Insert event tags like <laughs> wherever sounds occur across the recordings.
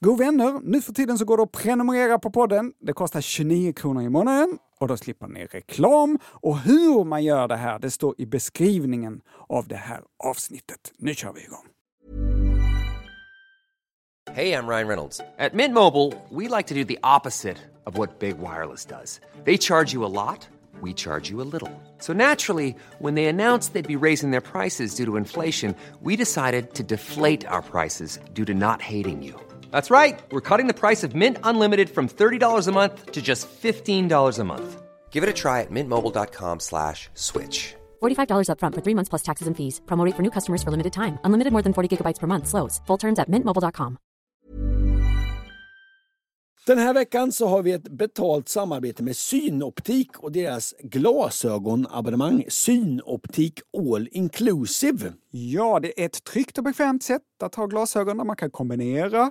God vänner, nu för tiden så går det att prenumerera på podden. Det kostar 29 kronor i månaden och då slipper ni reklam. Och hur man gör det här, det står i beskrivningen av det här avsnittet. Nu kör vi igång! Hej, jag Ryan Reynolds. På Mint Mobile, we like to do the opposite of what Big Wireless does. They charge you a lot, we charge you a little. So naturally, when they announced they'd be raising their prices due to inflation, we decided to deflate our prices due to not hating you. That's right. We're cutting the price of Mint Unlimited from $30 a month to just $15 a month. Give it a try at mintmobile.com slash switch. $45 upfront for three months plus taxes and fees. Promo rate for new customers for limited time. Unlimited more than 40 gigabytes per month. Slows. Full terms at mintmobile.com. Den här veckan så har vi ett betalt samarbete med Synoptik och deras glasögonabonnemang Synoptik All Inclusive. Ja, det är ett tryggt och bekvämt sätt att ha glasögon där man kan kombinera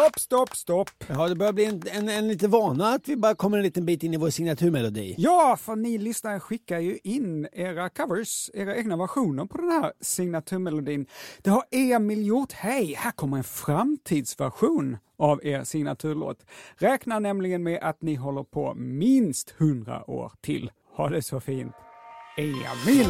Stopp, stopp, stopp! Ja, det börjar bli en, en, en lite vana att vi bara kommer en liten bit in i vår signaturmelodi. Ja, för ni lyssnare skickar ju in era covers, era egna versioner på den här signaturmelodin. Det har Emil gjort. Hej, här kommer en framtidsversion av er signaturlåt. Räknar nämligen med att ni håller på minst 100 år till. Ha det så fint. Emil!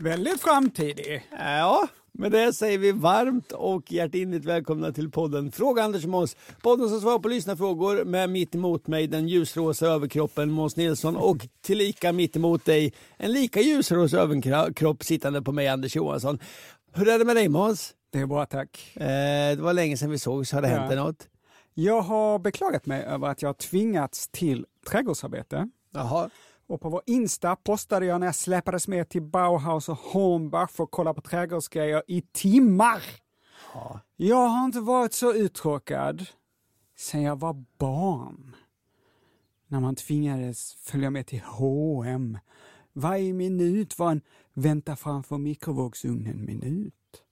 Väldigt framtidig. Ja, med det säger vi varmt och hjärtinligt välkomna till podden Fråga Anders och Måns. Podden som svarar på lyssnarfrågor med mitt emot mig den ljusrosa överkroppen Måns Nilsson och tillika mitt emot dig en lika ljusrosa överkropp sittande på mig Anders Johansson. Hur är det med dig Måns? Det är bra, tack. Eh, det var länge sedan vi sågs, har det hänt Ja. dig något? Jag har beklagat mig över att jag har tvingats till trädgårdsarbete. Jaha. Och på vår Insta postade jag när jag släpades med till Bauhaus och Hornbach för att kolla på trädgårdsgrejer i timmar. Jag har inte varit så uttråkad sen jag var barn. När man tvingades följa med till H&M. Varje minut var en vänta framför mikrovågsugnen-minut.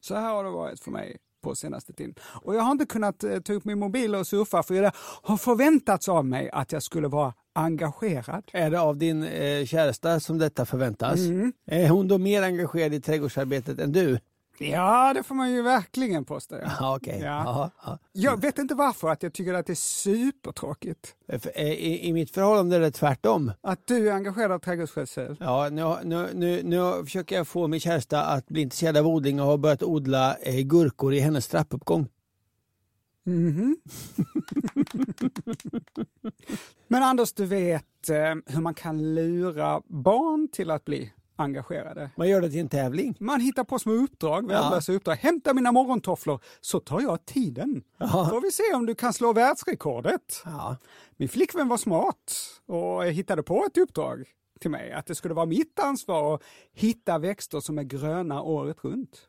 Så här har det varit för mig på senaste tiden. Och jag har inte kunnat eh, ta upp min mobil och surfa för det har förväntats av mig att jag skulle vara engagerad. Är det av din eh, käresta som detta förväntas? Är hon då mer engagerad i trädgårdsarbetet än du? Ja, det får man ju verkligen påstå. Ja. <laughs> Okej. Ja. Jag vet inte varför att jag tycker att det är supertråkigt. För, eh, I, I mitt förhållande är det tvärtom. Att du är engagerad av trädgårdsskötsel. Ja, nu, nu, nu, nu försöker jag få min käresta att bli intresserad av odling och har börjat odla eh, gurkor i hennes trappuppgång. Mhm. <laughs> Men Anders, du vet eh, hur man kan lura barn till att bli engagerade. Man gör det till en tävling. Man hittar på små uppdrag, värdelösa uppdrag. Hämta mina morgontofflor så tar jag tiden. Ja. Får vi se om du kan slå världsrekordet. Ja. Min flickvän var smart och hittade på ett uppdrag till mig. Att det skulle vara mitt ansvar att hitta växter som är gröna året runt.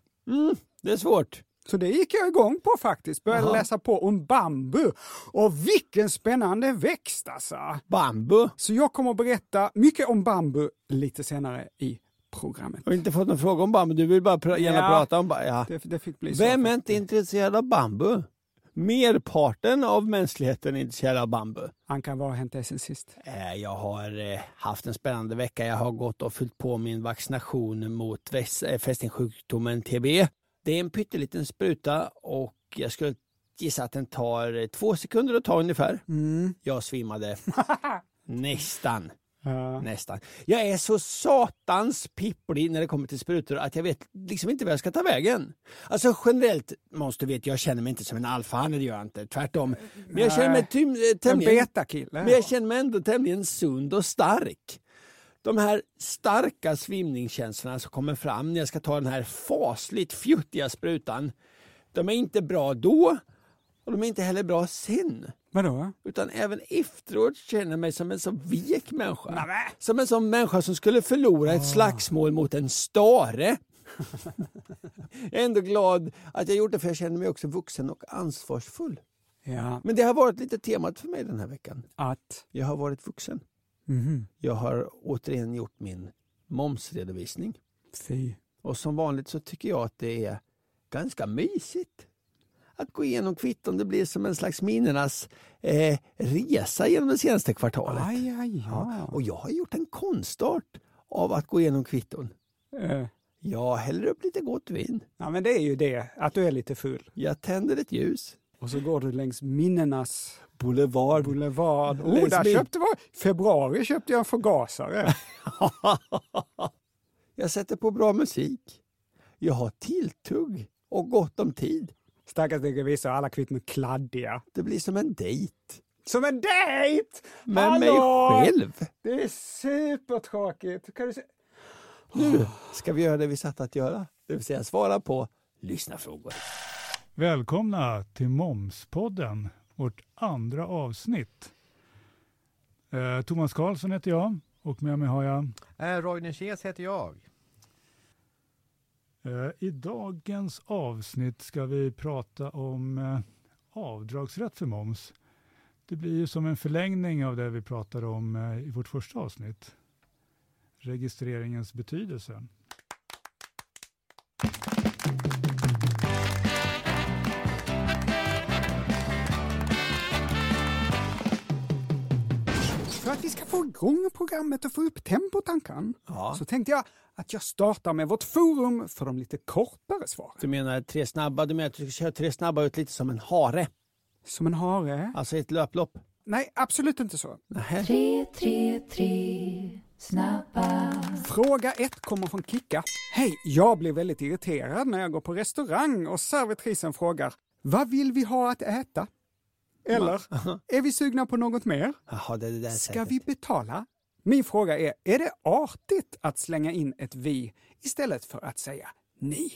Det är svårt. Så det gick jag igång på faktiskt. Började läsa på om bambu. Och vilken spännande växt alltså! Bambu. Så jag kommer att berätta mycket om bambu lite senare i programmet. Jag har inte fått någon fråga om bambu. Du vill bara pra- gärna Ja. prata om bambu. Ja. Det, det fick bli så. Vem är inte intresserad av bambu? Merparten av mänskligheten är intresserad av bambu. Ankan, vad har hänt dig sen sist? Eh, Jag har eh, haft en spännande vecka. Jag har gått och fyllt på min vaccination mot eh, fästingsjukdomen TB. Det är en pytteliten spruta och jag skulle gissa att den tar eh, två sekunder att ta ungefär. Jag svimmade. <laughs> Nästan. Ja. Nästan. Jag är så satans pipplig när det kommer till sprutor att jag vet liksom inte vad jag ska ta vägen. Alltså generellt måste du veta, jag känner mig inte som en alfahanne, det gör jag inte. Tvärtom. Men jag känner mig eh, En tämligen... Men jag känner mig ändå tämligen sund och stark. De här starka svimningskänslorna som kommer fram när jag ska ta den här fasligt fjuttiga sprutan. De är inte bra då och de är inte heller bra sen. Vadå? Utan även efteråt känner jag mig som en så vek människa. Nämen. Som en sån människa som skulle förlora ett slagsmål mot en stare. jag är ändå glad att jag gjort det för jag känner mig också vuxen och ansvarsfull. Ja, Men det har varit lite temat för mig den här veckan. att... Jag har varit vuxen. Mhm. Jag har återigen gjort min momsredovisning. Fy. Och som vanligt så tycker jag att det är ganska mysigt att gå igenom kvitton. Det blir som en slags minnenas eh, resa genom det senaste kvartalet. Aj, aj, Ja, och jag har gjort en konstart av att gå igenom kvitton. Eh, Jag häller upp lite gott vin. Ja, men det är ju det, att du är lite full. Jag tänder ett ljus. Och så går du längs minnenas Boulevard. boulevard. Oh, där min- köpte jag, februari köpte jag en förgasare. <laughs> jag sätter på bra musik. Jag har tilltugg och gott om tid. Stackars revisor, alla kvitton kladdiga. Det blir som en dejt. Som en dejt! Med mig själv. Det är supertråkigt. Kan du se? Nu ska vi göra det vi satt att göra. Det vill säga svara på lyssnarfrågor. Välkomna till Momspodden, vårt andra avsnitt. Eh, Thomas Karlsson heter jag och med mig har jag Eh, Roine Kes heter jag. eh, I dagens avsnitt ska vi prata om eh, avdragsrätt för moms. Det blir ju som en förlängning av det vi pratade om eh, i vårt första avsnitt. Registreringens betydelse. Att vi ska få igång programmet och få upp tempot, Ankan, Ja. så tänkte jag att jag startar med vårt forum för de lite kortare svaren. Du menar tre snabba? Du menar att du ska köra tre snabba ut lite som en hare? Som en hare? Alltså ett löplopp? Nej, absolut inte så. Nähä. Tre, tre, tre, snabba. Fråga ett kommer från Kicka. Hej, jag blir väldigt irriterad när jag går på restaurang och servitrisen frågar vad vill vi ha att äta? Eller, <laughs> är vi sugna på något mer? Jaha, det det Ska vi betala? Min fråga är, är det artigt att slänga in ett vi istället för att säga ni?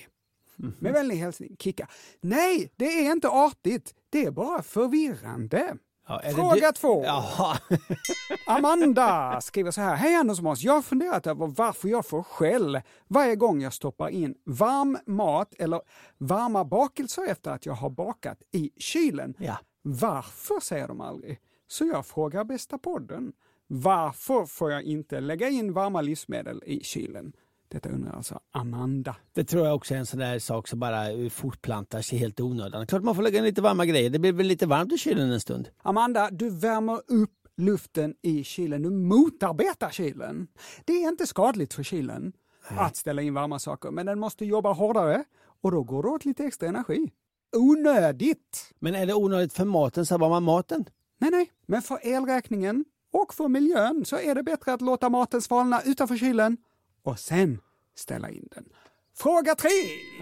Med vänlig hälsning Kicka. Nej, det är inte artigt. Det är bara förvirrande. Ja, det Fråga du- två. Jaha. <laughs> Amanda skriver så här. Hej Anders och Måns. Jag har funderat över varför jag får skäll varje gång jag stoppar in varm mat eller varma bakelser efter att jag har bakat i kylen. Ja. Varför säger de aldrig? Så jag frågar bästa podden. Varför får jag inte lägga in varma livsmedel i kylen? Detta undrar alltså Amanda. Det tror jag också är en sån där sak som bara fortplantar sig helt onödan. Klart man får lägga in lite varma grejer. Det blir väl lite varmt i kylen en stund. Amanda, du värmer upp luften i kylen. Du motarbetar kylen. Det är inte skadligt för kylen att ställa in varma saker, men den måste jobba hårdare och då går det åt lite extra energi. Onödigt! Men är det onödigt för maten så var man maten. Nej, nej, men för elräkningen och för miljön så är det bättre att låta maten svalna utanför kylen och sen ställa in den. Fråga tre!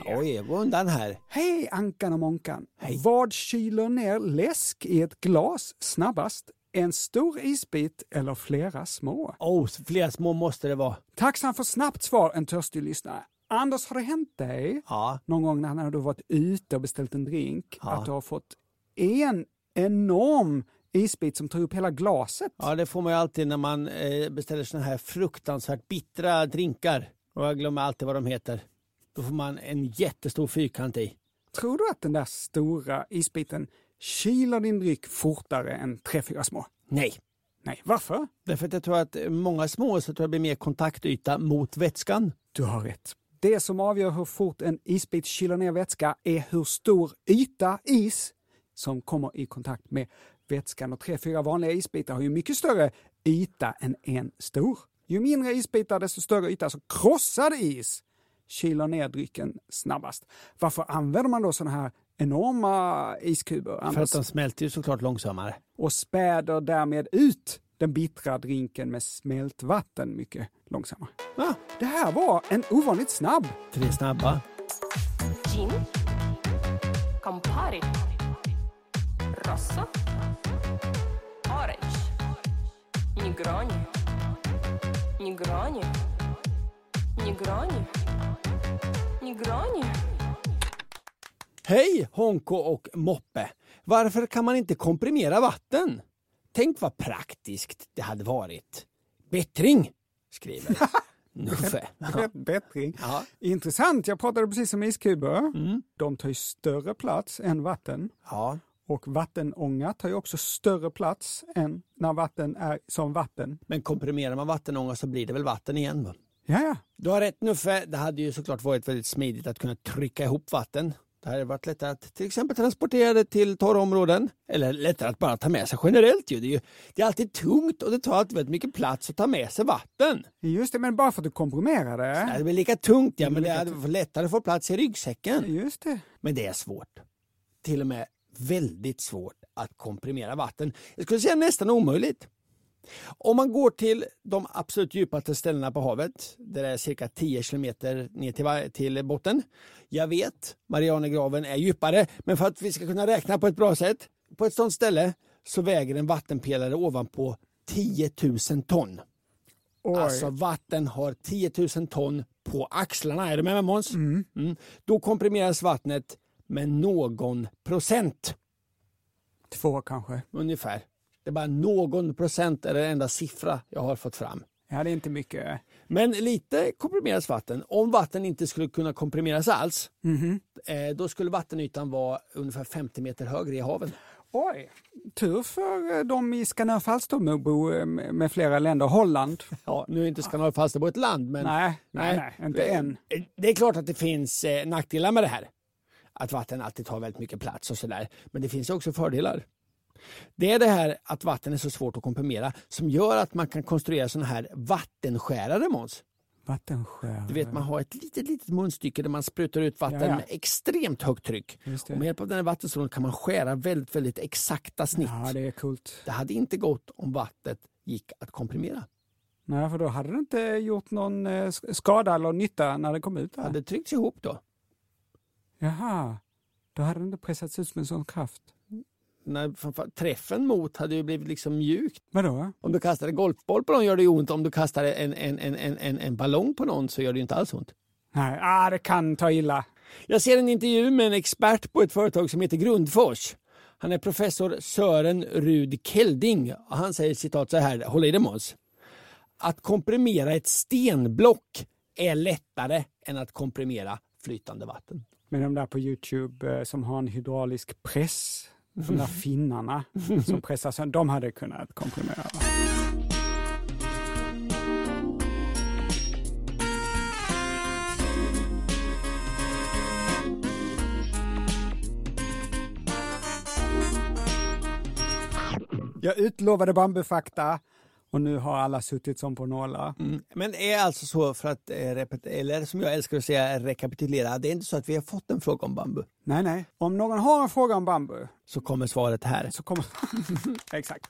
Oj, jag går undan här. Hej Ankan och Monkan! Hej. Vad kyler ner läsk i ett glas snabbast? En stor isbit eller flera små? Oh, flera små måste det vara. Tacksam för snabbt svar, en törstig lyssnare. Anders, har det hänt dig Ja. någon gång när du har varit ute och beställt en drink Ja. att du har fått en enorm isbit som tar upp hela glaset? ja, det får man ju alltid när man eh, beställer såna här fruktansvärt bittra drinkar. Och jag glömmer alltid vad de heter. Då får man en jättestor fyrkant i. Tror du att den där stora isbiten kyler din dryck fortare än tre, fyra små? Nej. Nej, varför? Därför att jag tror att många små så tror jag blir mer kontaktyta mot vätskan. Du har rätt. Det som avgör hur fort en isbit kyler ner vätska är hur stor yta is som kommer i kontakt med vätskan och tre, fyra vanliga isbitar har ju mycket större yta än en stor. Ju mindre isbitar desto större yta, alltså krossad is kyler ner drycken snabbast. Varför använder man då sådana här enorma iskuber? För Anders? att de smälter ju såklart långsammare. och späder därmed ut den bittra drinken med smältvatten mycket långsammare. Ja, Det här var en ovanligt snabb. tre snabba. Gin, Campari, Rosso, Orange, Negroni, Negroni, Negroni, Negroni. Hej Honko och Moppe! Varför kan man inte komprimera vatten? Tänk vad praktiskt det hade varit. Bättring, skriver <laughs> Nuffe. Bättring. Ja. Intressant, jag pratade precis om iskuber. Mm. De tar ju större plats än vatten. ja, Och vattenånga tar ju också större plats än när vatten är som vatten. men komprimerar man vattenånga så blir det väl vatten igen? Va? Ja, ja. Du har rätt Nuffe, det hade ju såklart varit väldigt smidigt att kunna trycka ihop vatten. Det hade varit lättare att till exempel transportera det till torra områden. Eller lättare att bara ta med sig generellt. Ju. Det, är ju, det är alltid tungt och det tar alltid väldigt mycket plats att ta med sig vatten. Just det, men bara för att du komprimerar det. det blir lika tungt ja, men det varit lättare att få plats i ryggsäcken. Just det. Men det är svårt. Till och med väldigt svårt att komprimera vatten. Jag skulle säga nästan omöjligt. Om man går till de absolut djupaste ställena på havet, där det är cirka 10 kilometer ner till, till botten. Jag vet, Marianergraven är djupare, men för att vi ska kunna räkna på ett bra sätt, på ett sådant ställe så väger en vattenpelare ovanpå 10 000 ton. Oj. Alltså vatten har 10 000 ton på axlarna. Är du med mig Måns? Mm. Då komprimeras vattnet med någon procent Två kanske. ungefär. Det är bara någon procent är den enda siffra jag har fått fram. Ja, det är inte mycket. Men lite komprimeras vatten. Om vatten inte skulle kunna komprimeras alls, eh, då skulle vattenytan vara ungefär 50 meter högre i haven. Oj, tur för eh, de i Skanör Falsterbo eh, med flera länder. Holland. <laughs> Ja, nu är inte Skanör Falsterbo ett land, men Nej, nej, nej, inte än. Det är klart att det finns nackdelar med det här. Att vatten alltid tar väldigt mycket plats och sådär. Men det finns också fördelar. Det är det här att vatten är så svårt att komprimera som gör att man kan konstruera sådana här vattenskärare Måns. Vattenskär. Du vet man har ett litet, litet munstycke där man sprutar ut vatten Ja, ja. med extremt högt tryck. Och med hjälp av den här vattenstrålen kan man skära väldigt, väldigt exakta snitt. Ja, det är coolt. Det hade inte gått om vattnet gick att komprimera. Nej, för då hade det inte gjort någon eh, sk- skada eller nytta när det kom ut. Det hade tryckts ihop då. Jaha, då hade det inte pressats ut med sån kraft. När träffen mot hade ju blivit liksom mjukt. Vadå? Om du kastar en golfboll på någon gör det ju ont. Om du kastar en, en, en, en, en, en ballong på någon så gör det inte alls ont. Nej, ah, det kan ta illa. Jag ser en intervju med en expert på ett företag som heter Grundfors. Han är professor Sören Rud Kelding. Och han säger citat så här, håll i dig Måns. Att komprimera ett stenblock är lättare än att komprimera flytande vatten. Men de där på Youtube eh, som har en hydraulisk press, de där finnarna som pressar sönder, de hade kunnat komprimera. Jag utlovade bambufakta och nu har alla suttit som på nålar. Men är alltså så för att, eh, eller som jag älskar att säga, rekapitulera. Det är inte så att vi har fått en fråga om bambu. Nej, nej. Om någon har en fråga om bambu Så kommer svaret här. så kommer... <laughs> Exakt.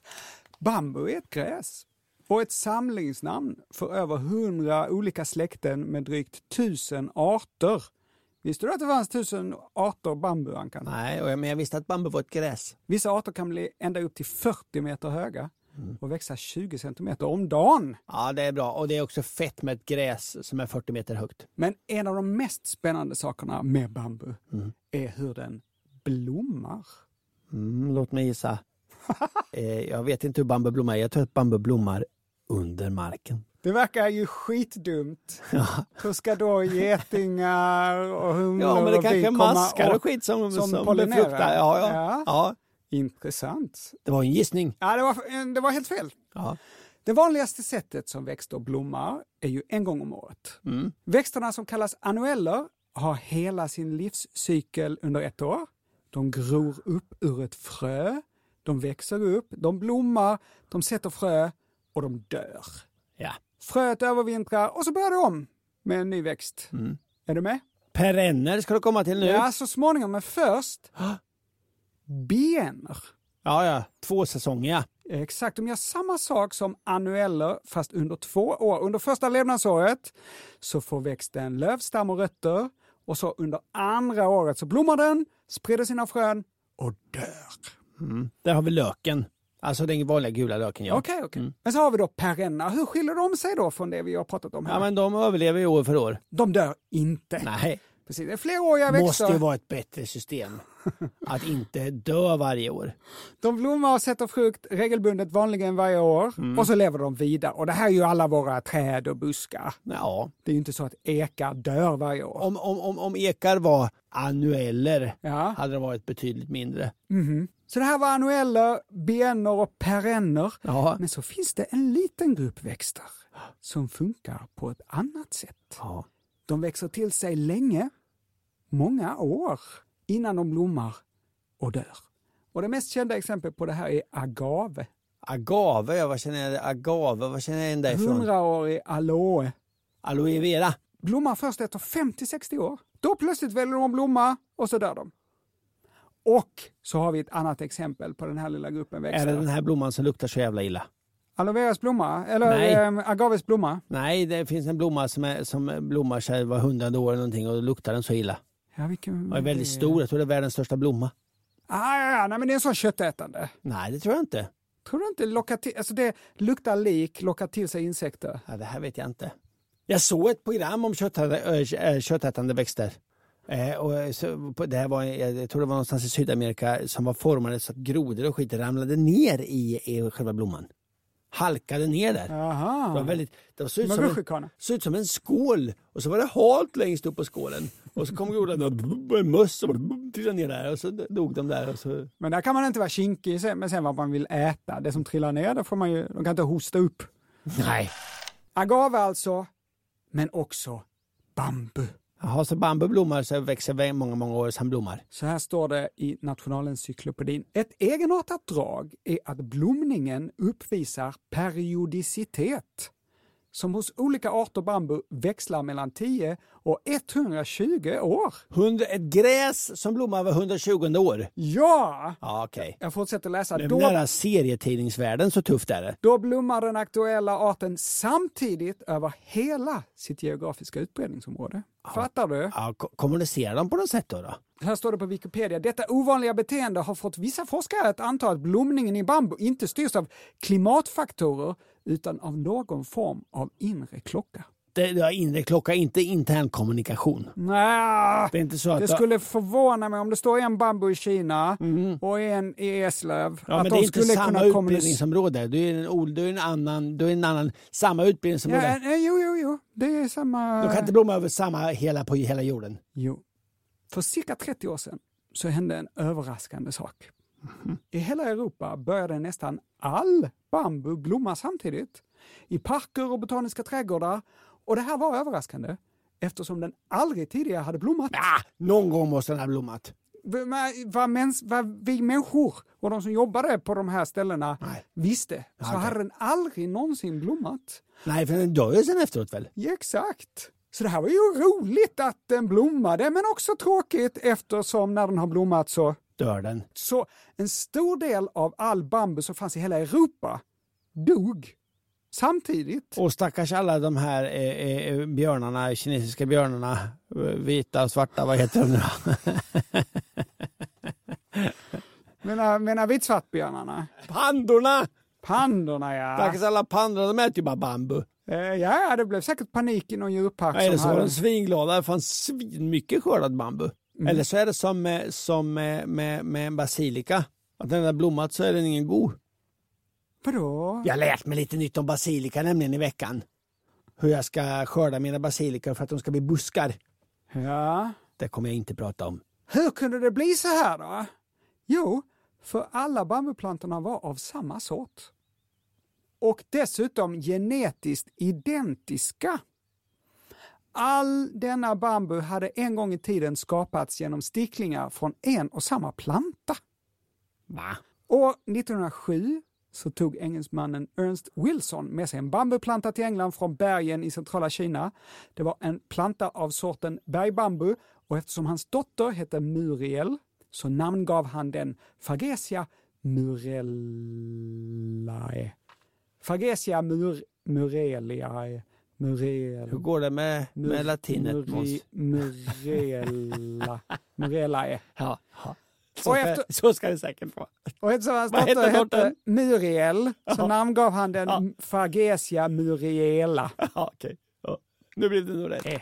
Bambu är ett gräs och ett samlingsnamn för över hundra olika släkten med drygt tusen arter. Visste du att det fanns tusen arter bambu, Ankan? Nej, men jag visste att bambu var ett gräs. Vissa arter kan bli ända upp till 40 meter höga och växa 20 centimeter om dagen. Ja, det är bra. Och det är också fett med ett gräs som är 40 meter högt. Men en av de mest spännande sakerna med bambu är hur den blommar. Mm, låt mig gissa. <laughs> eh, jag vet inte hur bambu blommar. Jag tror att bambu blommar under marken. Det verkar ju skitdumt. <laughs> Ja, Hur ska då getingar och humlor ja men det och kanske komma maskar och skit som, som som, befruktar. Ja, ja. Ja. Ja. Intressant. det var en gissning. Ja, det, var, det var helt fel. Ja. Det vanligaste sättet som växter blommar är ju en gång om året. Mm. Växterna som kallas annueller har hela sin livscykel under ett år. De gror upp ur ett frö, de växer upp, de blommar, de sätter frö och de dör. Ja. Fröet övervintrar och så börjar det om med en ny växt. Mm. Är du med? Perenner ska du komma till nu. Ja, så småningom, men först <gasps> bienner. ja, ja. Två säsonger. Exakt, de gör samma sak som annueller fast under två år. Under första levnadsåret så får växten lövstam och rötter och så under andra året så blommar den, sprider sina frön och dör. Där har vi löken. Alltså den vanliga gula löken ja. Okej, okej. Men så har vi då perenna. Hur skiljer de sig då från det vi har pratat om här? Ja men de överlever ju år för år. De dör inte. Nej. Precis. Det är fleråriga växter. Måste ju vara ett bättre system. <laughs> Att inte dö varje år. De blommar och sätter frukt regelbundet vanligen varje år Mm. och så lever de vidare. Och det här är ju alla våra träd och buskar. Ja. Det är ju inte så att ekar dör varje år. Om, om, om, om ekar var annueller Ja. hade det varit betydligt mindre. Mhm. Så det här var annueller, bienner och perenner. Ja. Men så finns det en liten grupp växter som funkar på ett annat sätt. ja. De växer till sig länge, många år, innan de blommar och dör. Och det mest kända exemplet på det här är agave. Agave, ja, vad känner jag? Agave, vad känner jag igen ifrån? Hundraårig aloe. Aloe vera. Blommar först efter 50-60 år. Då plötsligt väljer de att blomma och så dör de. Och så har vi ett annat exempel på den här lilla gruppen Är växter. det den här blomman som luktar så jävla illa? Aloe veras blomma, eller eh, agaves blomma. Nej, det finns en blomma som, är, som blommar sig var hundrade år eller någonting och då luktar den så illa. Ja, vilken... Och är väldigt stor, jag tror det är världens största blomma. Ah, ja, ja, nej, men det är en sån köttätande. Nej, det tror jag inte. Tror du inte lockar till, alltså det luktar lik, lockar till sig insekter? Ja, det här vet jag inte. Jag såg ett program om köttätande, äh, äh, köttätande växter. Eh, och så, på- det här var, jag tror det var någonstans i Sydamerika som var formade så att grodor och skit ramlade ner i, i själva blomman. Halkade ner där. Det var väldigt, det såg ut, som en, såg ut som en skål och så var det halt längst upp på skålen. Och så kom grodan och en möss och trillade ner där och så dog de där. Och så, Men där kan man inte vara kinkig men sen vad man vill äta. Det som trillar ner, det får man ju, de kan inte hosta upp. nej. Agave alltså, men också bambu. Jaha, så bambu blommar så växer vä- många, många år sedan blommar. Så här står det i Nationalencyklopedin. Ett egenartat drag är att blomningen uppvisar periodicitet som hos olika arter bambu växlar mellan 10 och 120 år. Hundra, ett gräs som blommar var 120 år. Ja! Ja, okej. Jag fortsätter läsa. Är Då, nära serietidningsvärlden, så tufft är det. då blommar den aktuella arten samtidigt över hela sitt geografiska utbredningsområde. Fattar du? Ja, ko- kommunicerar de på något sätt då? då? Här står det på Wikipedia. Detta ovanliga beteende har fått vissa forskare att anta att blomningen i bambu inte styrs av klimatfaktorer utan av någon form av inre klocka. Det, det är inre klocka, inte intern kommunikation. Nja, Det är inte så att... det skulle förvåna mig om det står en bambu i Kina och en i Eslöv. Mm. ja, att men de det är inte samma utbildningsområde. Du är en, du är en annan, du är en annan, samma utbildningsområde. Ja, eh, jo, jo, jo. Det är samma... Du kan inte blomma över samma hela på hela jorden. Jo. För cirka 30 år sedan så hände en överraskande sak. I hela Europa började nästan all bambu blomma samtidigt. I parker och botaniska trädgårdar. Och det här var överraskande eftersom den aldrig tidigare hade blommat. Ah, någon gång måste den ha blommat. Vad, vad vi människor och de som jobbade på de här ställena Nej. visste så okej. hade den aldrig någonsin blommat. Nej, för den dör ju sen efteråt väl? Ja, exakt. Så det här var ju roligt att den blommade, men också tråkigt eftersom när den har blommat så... Dör den. Så en stor del av all bambu som fanns i hela Europa dog samtidigt. Och stackars alla de här eh, eh, björnarna, kinesiska björnarna, eh, vita och svarta, vad heter de nu? <laughs> Menar, menar vitsvartbjörnarna? Pandorna! Pandorna ja. Stackars alla pandor, de äter ju bara bambu. Eh, Ja, det blev säkert panik i någon djurpark. Eller så var de svinglada, det fanns svinmycket skördad bambu. Eller så är det som, med, som med, med, med en basilika. Att när den har blommat så är den ingen god. Vadå? Jag har lärt mig lite nytt om basilika nämligen i veckan. Hur jag ska skörda mina basilikor för att de ska bli buskar. Ja. Det kommer jag inte prata om. Hur kunde det bli så här då? Jo, för alla bambuplantorna var av samma sort. Och dessutom genetiskt identiska. All denna bambu hade en gång i tiden skapats genom sticklingar från en och samma planta. Va? År 1907 så tog engelsmannen Ernst Wilson med sig en bambuplanta till England från bergen i centrala Kina. Det var en planta av sorten bergbambu och eftersom hans dotter hette Muriel så namngav han den Fagesia murellae. Fagesia mur, mureliae. Murel, Hur går det med, med latinet? muri, murella, <laughs> murellae. Ja, ja. Så, ska, efter- så ska det säkert vara. Och eftersom hans <laughs> Vad dotter hette hette? Muriel så Ja. namngav han den Ja. Fagesia muriela. <laughs> Ja, okej. Ja. Nu blev det nog rätt.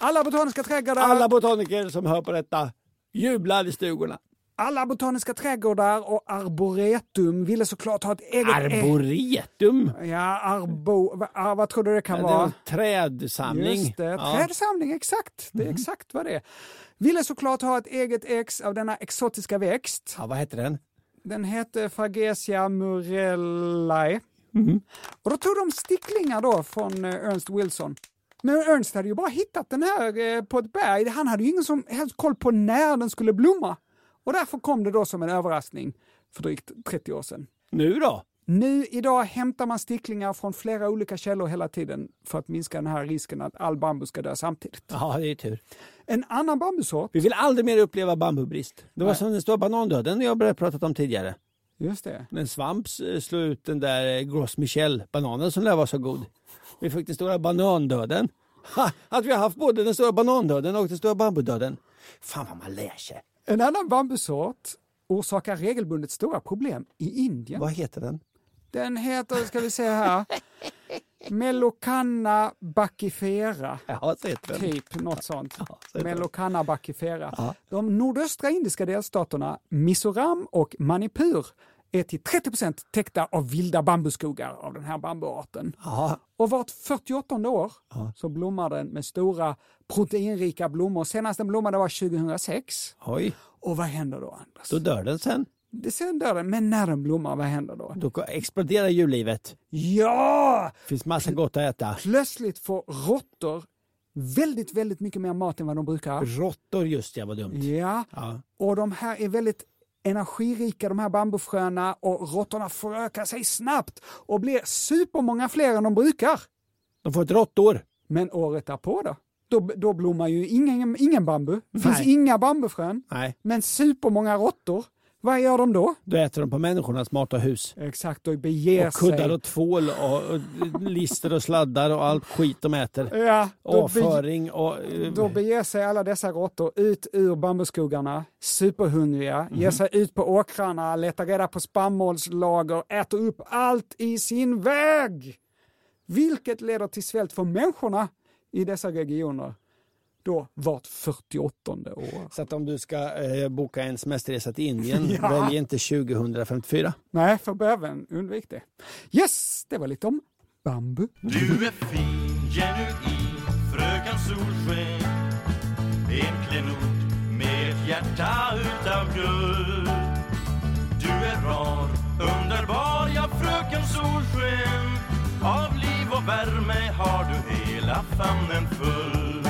Alla botaniska trädgårdar, Alla botaniker som hör på detta jublar i stugorna. Alla botaniska trädgårdar och arboretum ville såklart ha ett eget... Arboretum. Ja, arbo... Va, ah, vad tror du det kan Ja, det vara? en trädsamling. Just det, Ja. Trädsamling, exakt. Det är exakt vad det är. Ville såklart ha ett eget ex av denna exotiska växt. Ja, vad heter den? Den hette Fagesia murellae. Mhm. Och då tog de sticklingar då från eh, Ernst Wilson. Men Ernst hade ju bara hittat den här eh, på ett berg. Han hade ju ingen som helst koll på när den skulle blomma. Och därför kom det då som en överraskning för drygt 30 år sedan. Nu då? Nu idag hämtar man sticklingar från flera olika källor hela tiden för att minska den här risken att all bambu ska dö samtidigt. Ja, det är tur. En annan bambusort, Vi vill aldrig mer uppleva bambubrist. Det var som den stora banandöden jag har pratat om tidigare. just det, en svamp slog ut den där eh, Gros Michel-bananen som lär vara så god. Vi fick den stora banandöden. Ha, att vi har haft både den stora banandöden och den stora bambudöden. Fan vad man lär sig. En annan bambusort orsakar regelbundet stora problem i Indien. Vad heter den? Den heter, ska vi se här, Melocanna bacifera. Ja, så heter den. Typ något sånt. Ja. Melocanna bacifera. Ja. De nordöstra indiska delstaterna Mizoram och Manipur är till 30% täckta av vilda bambuskogar av den här bambuarten. Och vart 48 år så blommar den med stora proteinrika blommor. Senast den blommade var 2006. oj. Och vad händer då Anders? Då dör den sen. Det sen dör den, men när den blommar, vad händer då? Då exploderar djurlivet. Ja! finns massa gott att äta. Plötsligt får råttor väldigt, väldigt mycket mer mat än vad de brukar. Råttor just ja, vad dumt. Ja, Ja. och de här är väldigt energirika, de här bambufröna och råttorna förökar sig snabbt och blir supermånga fler än de brukar. De får ett råttor. Men året därpå då? Då, då blommar ju ingen, ingen bambu. Det finns inga bambufrön, Nej, men supermånga råttor. Vad gör de då? då äter de på människornas mat och hus. Exakt, och beger Och kuddar sig. och tvål och, och lister och sladdar och allt skit de äter. Ja, Avföring och... eh, då beger sig alla dessa råttor ut ur bambuskogarna, superhungriga, Mhm. ger sig ut på åkrarna, letar reda på spannmålslager, äter upp allt i sin väg. Vilket leder till svält för människorna i dessa regioner. Då vart 48 år. Så att om du ska eh, boka en semesterresa till Indien, <laughs> Ja. välj inte 2054. Nej, för bäven, undvik det. Yes, det var lite om bambu. Du är fin, genuin, fröken Solsken En klenod med ett hjärta utav guld Du är rar, underbar, ja fröken Solsken Av liv och värme har du hela famnen full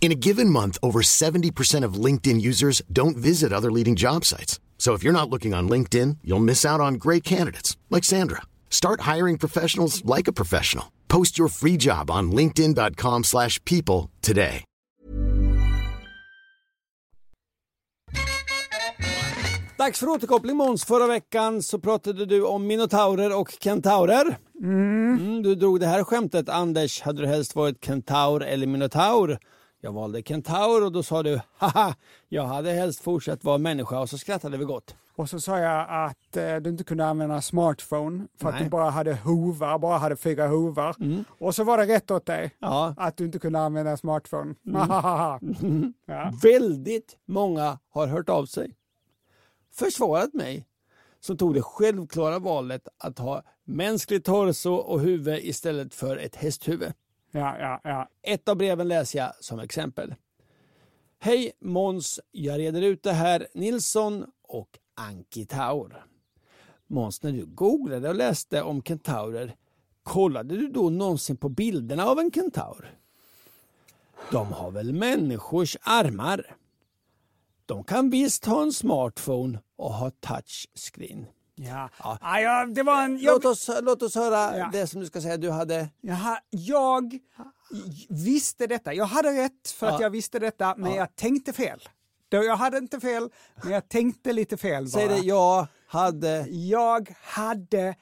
In a given month, over 70% of LinkedIn users don't visit other leading job sites. So if you're not looking on LinkedIn, you'll miss out on great candidates like Sandra. Start hiring professionals like a professional. Post your free job on linkedin.com/people slash people today. Dags för återkoppling Måns. Förra veckan så pratade du om minotaurer och kentaurer. Mm, du drog det här skämtet. Anders, hade du helst varit kentaur eller minotaur? Jag valde kentaur och då sa du haha, jag hade helst fortsatt vara människa och så skrattade vi gott. Och så sa jag att eh, du inte kunde använda smartphone för att Nej. du bara hade hovar, bara hade fyra hovar. Och så var det rätt åt dig Ja. att du inte kunde använda smartphone. <laughs> ja. Väldigt många har hört av sig. Försvarat mig som tog det självklara valet att ha mänsklig torso och huvud istället för ett hästhuvud. Ja, ja, ja. Ett av breven läser jag som exempel. Hej Måns, jag reder ut det här. Nilsson och Anki Taur. Måns, när du googlade och läste om kentaurer, kollade du då någonsin på bilderna av en kentaur? De har väl människors armar? De kan visst ha en smartphone och ha touchscreen. Ja. Ja. Ja, det var en... Jag, Låt oss, låt oss höra Ja. det som du ska säga du hade. Jaha, jag visste detta. Jag hade rätt för att Ja. jag visste detta, men jag tänkte fel. Jag hade inte fel, men jag tänkte lite fel bara. Säg det, jag hade... Jag hade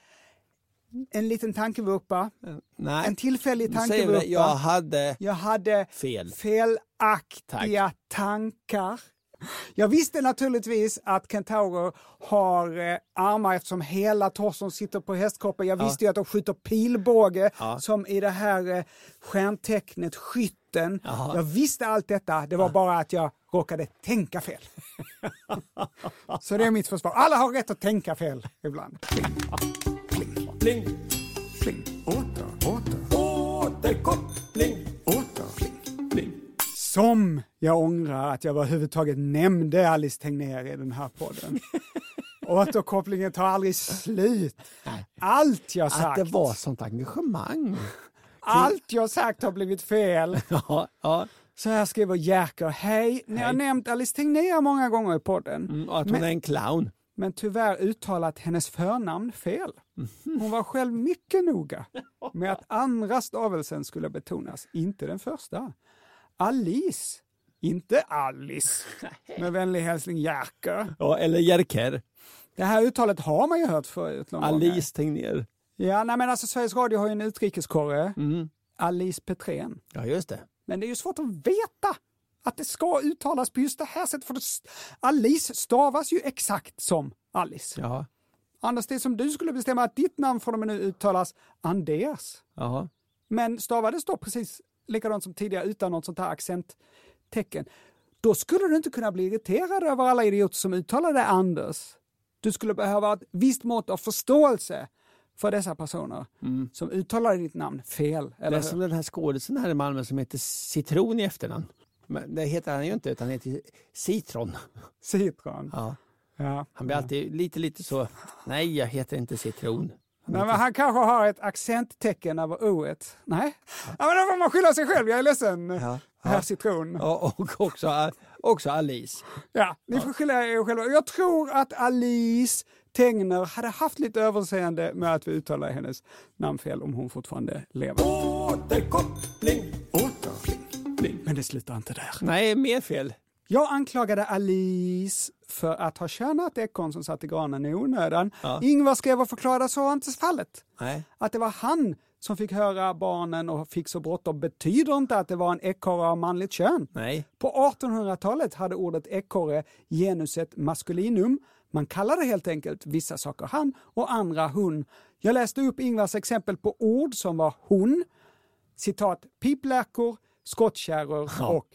en liten tankevurpa, Nej. en tillfällig tankevurpa. jag hade... Jag hade Fel. felaktiga tankar. Jag visste naturligtvis att kentaurer har eh, armar eftersom hela torson sitter på hästkroppen. Jag visste ju att de skjuter pilbåge Ja. som i det här eh, stjärntecknet Skytten. Jaha. Jag visste allt detta, det var bara att jag råkade tänka fel. Så det är mitt försvar. Alla har rätt att tänka fel ibland. Pling. Pling. Åter, åter, Återkoppling. Som jag ångrar att jag överhuvudtaget nämnde Alice Tegnér i den här podden. <laughs> Återkopplingen tar aldrig slut. Allt jag Att sagt, det var sånt engagemang. <laughs> allt jag sagt har blivit fel. <laughs> Ja, ja. Så här skriver Jerker. Hej, ni har nämnt Alice Tegnér många gånger i podden. Mm, och att hon Men- är en clown. Men tyvärr uttalat hennes förnamn fel. Mhm. Hon var själv mycket noga med att andra stavelsen skulle betonas, inte den första. Alice, inte Alice. Med vänlig hälsning Jerker. Ja, eller Jerker. Det här uttalet har man ju hört förut. någon gång. Alice Tegnér. Ja, nej, men alltså Sveriges Radio har ju en utrikeskorre, Mm. Alice Petrén. Ja, just det. Men det är ju svårt att veta att det ska uttalas på just det här sättet. För Alice stavas ju exakt som Alice. Ja. Anders, det är som du skulle bestämma att ditt namn från och med nu uttalas Anders. Jaha. Men stavades då precis likadant som tidigare utan något sånt här accenttecken. Då skulle du inte kunna bli irriterad över alla idioter som uttalar det Anders. Du skulle behöva ett visst mått av förståelse för dessa personer som uttalar ditt namn fel. Mm. Det Eller är som den här skådisen här i Malmö som heter Citron i efternamn. Men det heter han ju inte, utan han heter Citron. Citron. Ja. Ja. Han blir alltid lite, lite så, nej jag heter inte Citron. Nej, men han kanske har ett accenttecken över o-et. Nej, ja, men då får man skylla sig själv. Jag är ledsen, Ja. herr Citron. Ja, och också, också Alice. Ja, ni får skylla er själva. Jag tror att Alice Tegner hade haft lite överseende med att vi uttalar hennes namn fel om hon fortfarande lever. Återkoppling. Återkoppling. Men det slutar inte där. Nej, mer fel. Jag anklagade Alice för att ha tjänat ekorren som satt i granen i onödan. Ja. Ingvar skrev och förklarade så inte fallet. Nej. Att det var han som fick höra barnen och fick så bråttom betyder inte att det var en ekorre av manligt kön. Nej. På 1800-talet hade ordet ekorre genuset maskulinum. Man kallade helt enkelt vissa saker han och andra hon. Jag läste upp Ingvars exempel på ord som var hon, citat piplärkor, skottkärror Ja. och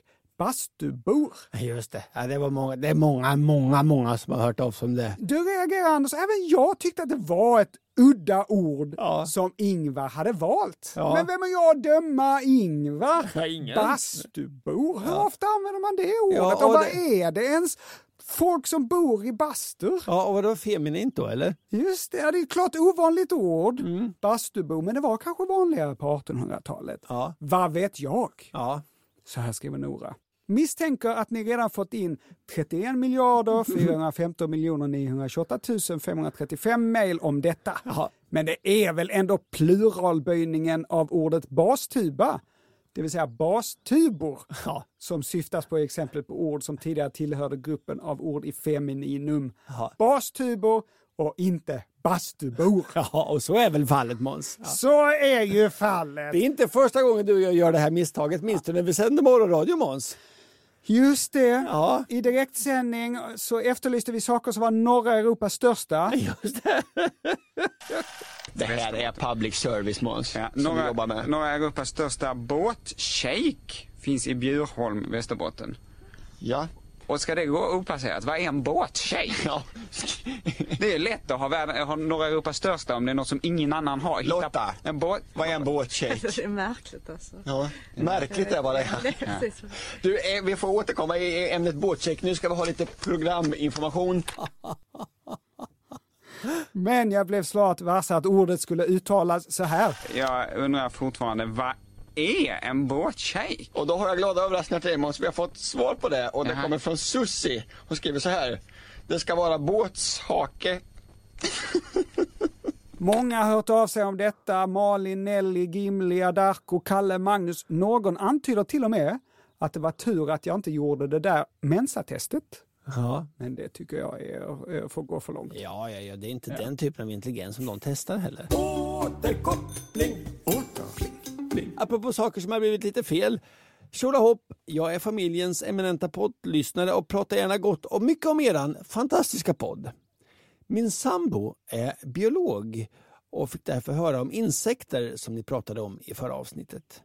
bastubor. Just det, ja, det, var många, det är många, många, många som har hört av sig om det. Du reagerar Anders, även jag tyckte att det var ett udda ord Ja. som Ingvar hade valt. Ja. Men vem är jag att döma Ingvar? Ja, ingen. Bastubor, hur ofta använder man det ordet? Ja, och och vad det- är det ens? Folk som bor i bastur? Ja, och vadå feminint då eller? Just det, ja, det är ett klart ovanligt ord, Mm. bastubo, men det var kanske vanligare på 1800-talet. Ja. Vad vet jag? Ja. Så här skriver Nora. Misstänker att ni redan fått in 31 miljarder 415 miljoner 928 535 mejl om detta. Jaha. Men det är väl ändå pluralböjningen av ordet bastuba, det vill säga bastubor, Ja. som syftas på exemplet på ord som tidigare tillhörde gruppen av ord i femininum. Jaha. Bastubor och inte bastubor. Ja, och så är väl fallet Måns. Ja. Så är ju fallet. Det är inte första gången du och jag gör det här misstaget, minns du när vi sände morgonradio Måns? Just det. Ja. I direktsändning så efterlyste vi saker som var norra Europas största. <laughs> Just det. <laughs> Det här är public service Måns, Ja, som vi norra, jobbar med. norra Europas största båtshake finns i Bjurholm, Västerbotten. Ja. Och ska det gå opasserat? Vad är en båtshake? <laughs> ja. Det är lätt att ha, världen, ha norra Europas största om det är något som ingen annan har. Hitta Lotta. En båt... Vad är en båtshake? <laughs> Det är märkligt alltså. Ja, märkligt är vad det är. <laughs> Precis. Du, eh, vi får återkomma i ämnet båtcheck. Nu ska vi ha lite programinformation. Men jag blev snart varse att ordet skulle uttalas så här. Jag undrar fortfarande, vad är en båtshake? Och då har jag glada överraskningar till dig Måns. Vi har fått svar på det och det Jaha. kommer från Sussi. Hon skriver så här. Det ska vara båtshake. <laughs> Många har hört av sig om detta. Malin, Nelly, Gimli, Adarko, Kalle, Magnus. Någon antyder till och med att det var tur att jag inte gjorde det där mensatestet. Ja. Men det tycker jag är, är, får gå för långt. Ja, ja, ja, det är inte den typen av intelligens som de testar heller. Återkoppling, återkoppling. Apropå saker som har blivit lite fel. Tjolahopp, jag är familjens eminenta poddlyssnare och pratar gärna gott och mycket om eran fantastiska podd. Min sambo är biolog och fick därför höra om insekter som ni pratade om i förra avsnittet.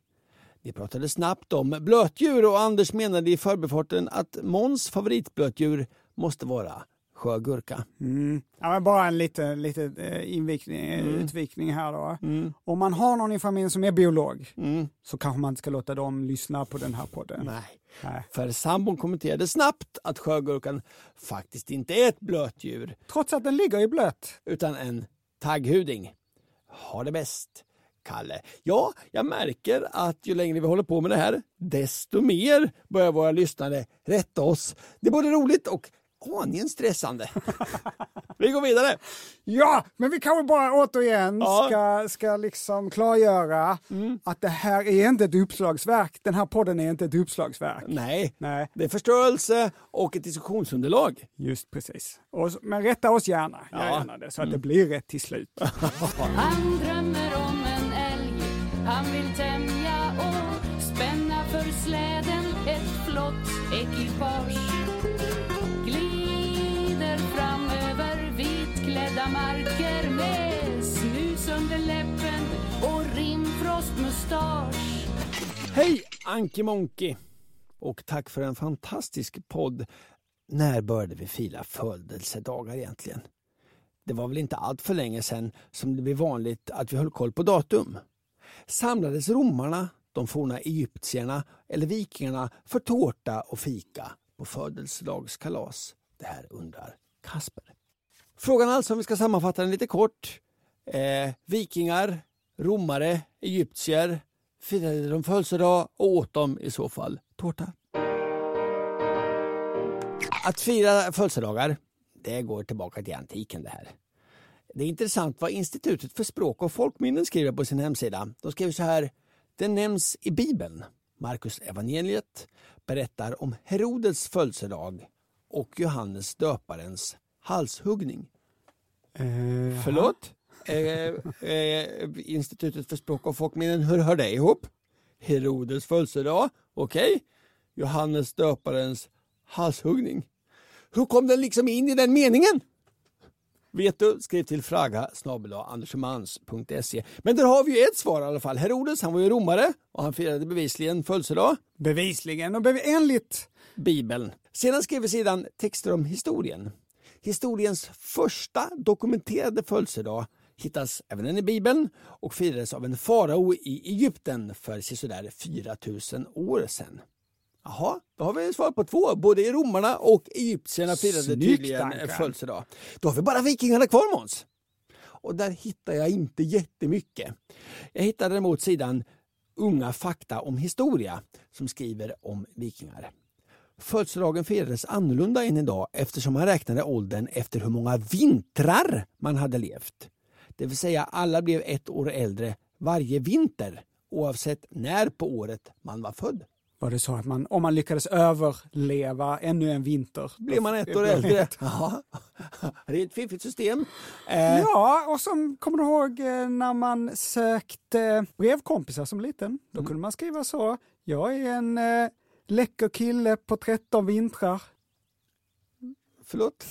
Ni pratade snabbt om blötdjur och Anders menade i förbifarten att Måns favoritblötdjur måste vara sjögurka. Mm. Ja, men bara en liten, liten eh, invikning, eh, Mm. utvikning här då. Om man har någon i familjen som är biolog så kanske man inte ska låta dem lyssna på den här podden. Nej. Nej. För sambon kommenterade snabbt att sjögurkan faktiskt inte är ett blötdjur Trots att den ligger i blöt. utan en tagghuding. Ha det bäst, Kalle. Ja, jag märker att ju längre vi håller på med det här, desto mer börjar våra lyssnare rätta oss. Det är både roligt och aningen stressande. <laughs> vi går vidare. Ja, men vi kanske bara återigen Ja. ska, ska liksom klargöra att det här är inte ett uppslagsverk. Den här podden är inte ett uppslagsverk. Nej, Nej. det är förstörelse och ett diskussionsunderlag. Just precis. Och, men rätta oss gärna, Ja. gärna det, så att det blir rätt till slut. <laughs> Han drömmer om en älg Han vill tämja och spänna för släden ett flott ekipage vitklädda marker med snus under läppen och rimfrostmustasch Hej Anki Monki! Och tack för en fantastisk podd. När började vi fila födelsedagar egentligen? Det var väl inte allt för länge sedan som det blev vanligt att vi höll koll på datum. Samlades romarna, de forna egyptierna eller vikingarna för tårta och fika på födelsedagskalas? Det här undrar Kasper. Frågan alltså om vi ska sammanfatta den lite kort. Eh, vikingar, romare, egyptier firade de födelsedag och åt de i så fall tårta. Att fira födelsedagar, det går tillbaka till antiken det här. Det är intressant vad Institutet för språk och folkminnen skriver på sin hemsida. De skriver så här. Det nämns i Bibeln. Markus evangeliet berättar om Herodes födelsedag och Johannes döparens halshuggning. Förlåt? Eh, eh, Institutet för språk och folkminnen, hur hör det ihop? Herodes födelsedag, okej. Johannes döparens halshuggning. Hur kom den liksom in i den meningen? Vet du? Skriv till fraga andersomans.se. Men där har vi ju ett svar i alla fall. Herodes han var ju romare och han firade bevisligen födelsedag. Bevisligen och bev enligt Bibeln. Sedan skrev vi sedan texter om historien. Historiens första dokumenterade födelsedag hittas även i Bibeln och firades av en farao i Egypten för sådär 4000 år sedan. Jaha, då har vi svar på två. Både romarna och egyptierna firade Snyggt, tydligen födelsedag. Då har vi bara vikingarna kvar Måns. Och där hittar jag inte jättemycket. Jag hittade däremot sidan Unga fakta om historia som skriver om vikingar. Födelsedagen firades annorlunda än idag eftersom man räknade åldern efter hur många vintrar man hade levt. Det vill säga alla blev ett år äldre varje vinter oavsett när på året man var född. Var det så att man, om man lyckades överleva ännu en vinter. Blev man ett år äldre? <laughs> Ja. Det är ett fiffigt system. Eh, Ja, och som kommer du ihåg eh, när man sökte brevkompisar som liten? Då Mm. kunde man skriva så. Jag är en eh, läcker kille på 13 vintrar Förlåt?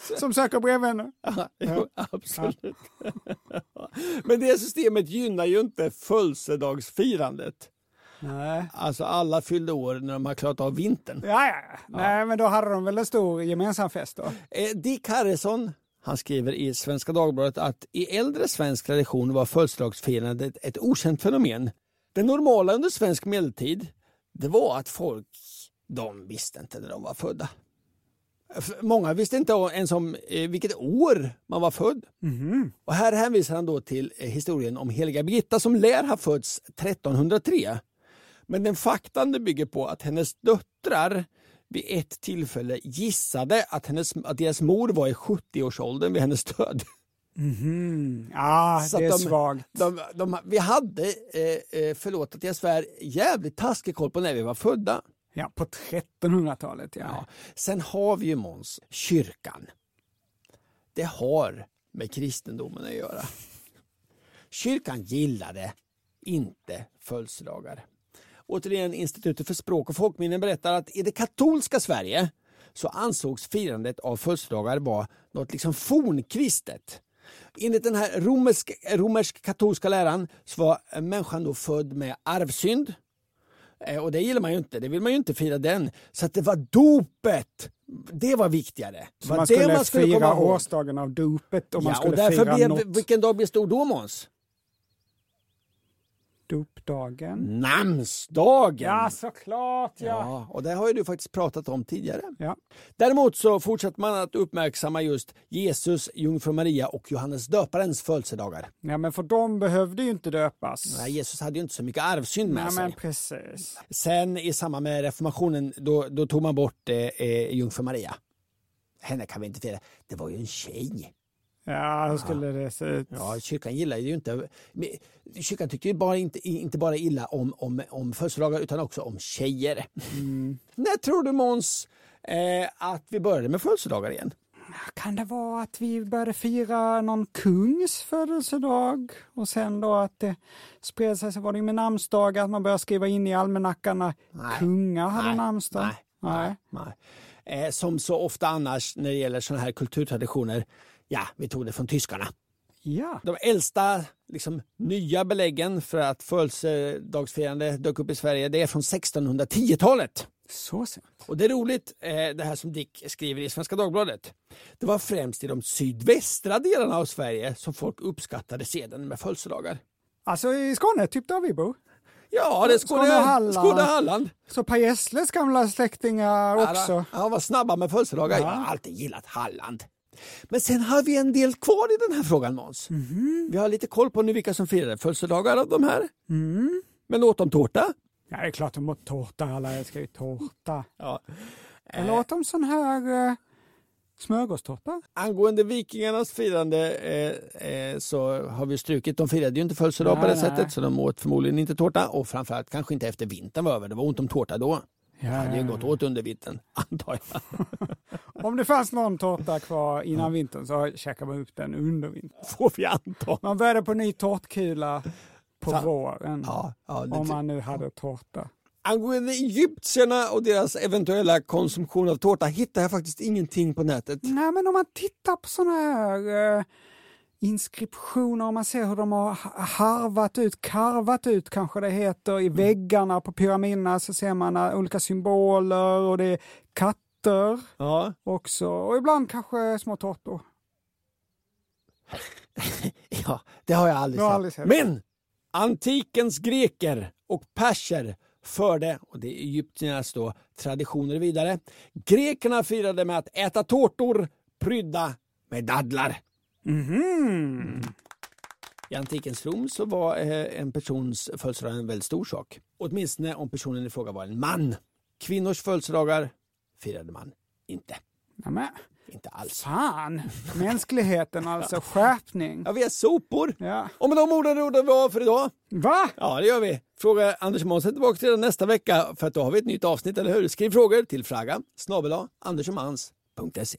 <laughs> som söker brevvänner. Ja, jo, absolut. <laughs> Men det systemet gynnar ju inte födelsedagsfirandet. Nej. Alltså alla fyllde år när de har klarat av vintern. Ja, ja. Nej, men då hade de väl en stor gemensam fest då. Eh, Dick Harrison han skriver i Svenska Dagbladet att i äldre svensk tradition var födelsedagsfirandet ett okänt fenomen. Det normala under svensk medeltid det var att folk de visste inte när de var födda. Många visste inte ens om eh, vilket år man var född. Och här hänvisar han då till eh, historien om heliga Birgitta som lär ha fötts 1303. Men den faktan det bygger på att hennes döttrar vid ett tillfälle gissade att, hennes, att deras mor var i 70-årsåldern vid hennes död. Mhm. Ja, Så det är de- svagt. De, de, vi hade, eh, eh, förlåt att jag svär, jävligt taskig koll på när vi var födda. Ja, på 1300-talet ja. Ja. Sen har vi ju Måns, kyrkan. Det har med kristendomen att göra. Kyrkan gillade inte födelsedagar. Återigen, Institutet för språk och folkminnen berättar att i det katolska Sverige så ansågs firandet av födelsedagar vara något liksom fornkristet. Enligt den här romersk, romersk-katolska läran så var människan då född med arvsynd. Eh, Och det gillar man ju inte, det vill man ju inte fira den. Så att det var dopet, det var viktigare. Så var man skulle, man skulle fira årsdagen av dopet och man Ja, skulle och därför fira blev, något. vilken dag blev stor då Måns? Dopdagen. Namnsdagen! Ja, såklart ja. Ja, och det har ju du faktiskt pratat om tidigare. Ja. Däremot så fortsätter man att uppmärksamma just Jesus, Jungfru Maria och Johannes döparens födelsedagar. Ja, men för de behövde ju inte döpas. Nej, Jesus hade ju inte så mycket arvsynd med Nej, sig. men precis. Sen i samband med reformationen då, då tog man bort eh, eh, Jungfru Maria. Henne kan vi inte fira. Det var ju en tjej. Ja, hur skulle det se ut? Ja, kyrkan gillar ju inte... Kyrkan tyckte ju bara inte, inte bara illa om, om, om födelsedagar utan också om tjejer. När tror du Måns eh, att vi började med födelsedagar igen? Kan det vara att vi började fira någon kungs födelsedag och sen då att det spred sig så var det med namnsdagar, att man började skriva in i almanackan Nej. kungar hade Nej. namnsdag? Nej. Nej. Eh, som så ofta annars när det gäller sådana här kulturtraditioner, ja, vi tog det från tyskarna. Ja. De äldsta liksom, nya beläggen för att födelsedagsfirande dök upp i Sverige, det är från 1610-talet. Så sent. Och det är roligt, eh, det här som Dick skriver i Svenska Dagbladet. Det var främst i de sydvästra delarna av Sverige som folk uppskattade seden med födelsedagar. Alltså i Skåne, typ där vi bor. Ja, det är Skåne, Skåne Halland. Skåne Halland. Så Per Gessles gamla släktingar också. Ja, han var snabba med födelsedagar. Jag har alltid gillat Halland. Men sen har vi en del kvar i den här frågan Måns. Mhm. Vi har lite koll på nu vilka som firade födelsedagar av de här. Mm. Men åt de tårta? Ja, det är klart de åt tårta. Alla älskar ju tårta. <laughs> Ja. Eller åt de sån här eh, smörgåstårta? Angående vikingarnas firande eh, eh, så har vi strukit, de firade ju inte födelsedag på det nej. sättet så de åt förmodligen inte tårta och framförallt kanske inte efter vintern var över. Det var ont om tårta då. Ja, Det hade ju gått åt under vintern, <laughs> antar jag. <laughs> Om det fanns någon tårta kvar innan vintern så käkar man upp den under vintern. Får vi anta. Man började på ny tårtkula på Fan. våren. Ja, ja, om man nu hade tårta. Angående egyptierna och deras eventuella konsumtion av tårta hittar jag faktiskt ingenting på nätet. Nej, men om man tittar på såna här eh, inskriptioner, man ser hur de har harvat ut, karvat ut kanske det heter, i väggarna på pyramiderna så ser man eh, olika symboler och det är katter Ja. också. Och ibland kanske små tårtor. <laughs> Ja, det har jag aldrig har aldrig sett. Men antikens greker och perser förde, och det är egyptiernas då, traditioner vidare. Grekerna firade med att äta tårtor prydda med dadlar. Mhm. I antikens Rom så var eh, en persons födelsedag en väldigt stor sak. Åtminstone om personen i fråga var en man. Kvinnors födelsedagar firade man inte. Nämen, Inte alls. fan! <laughs> Mänskligheten alltså, skärpning. Ja, vi är sopor. Ja. Och med de orden rundar vi av för idag. Va? Ja, det gör vi. Fråga Anders Månsson tillbaka till nästa vecka för att då har vi ett nytt avsnitt, eller hur? Skriv frågor till fraga snabel andersochmans.se.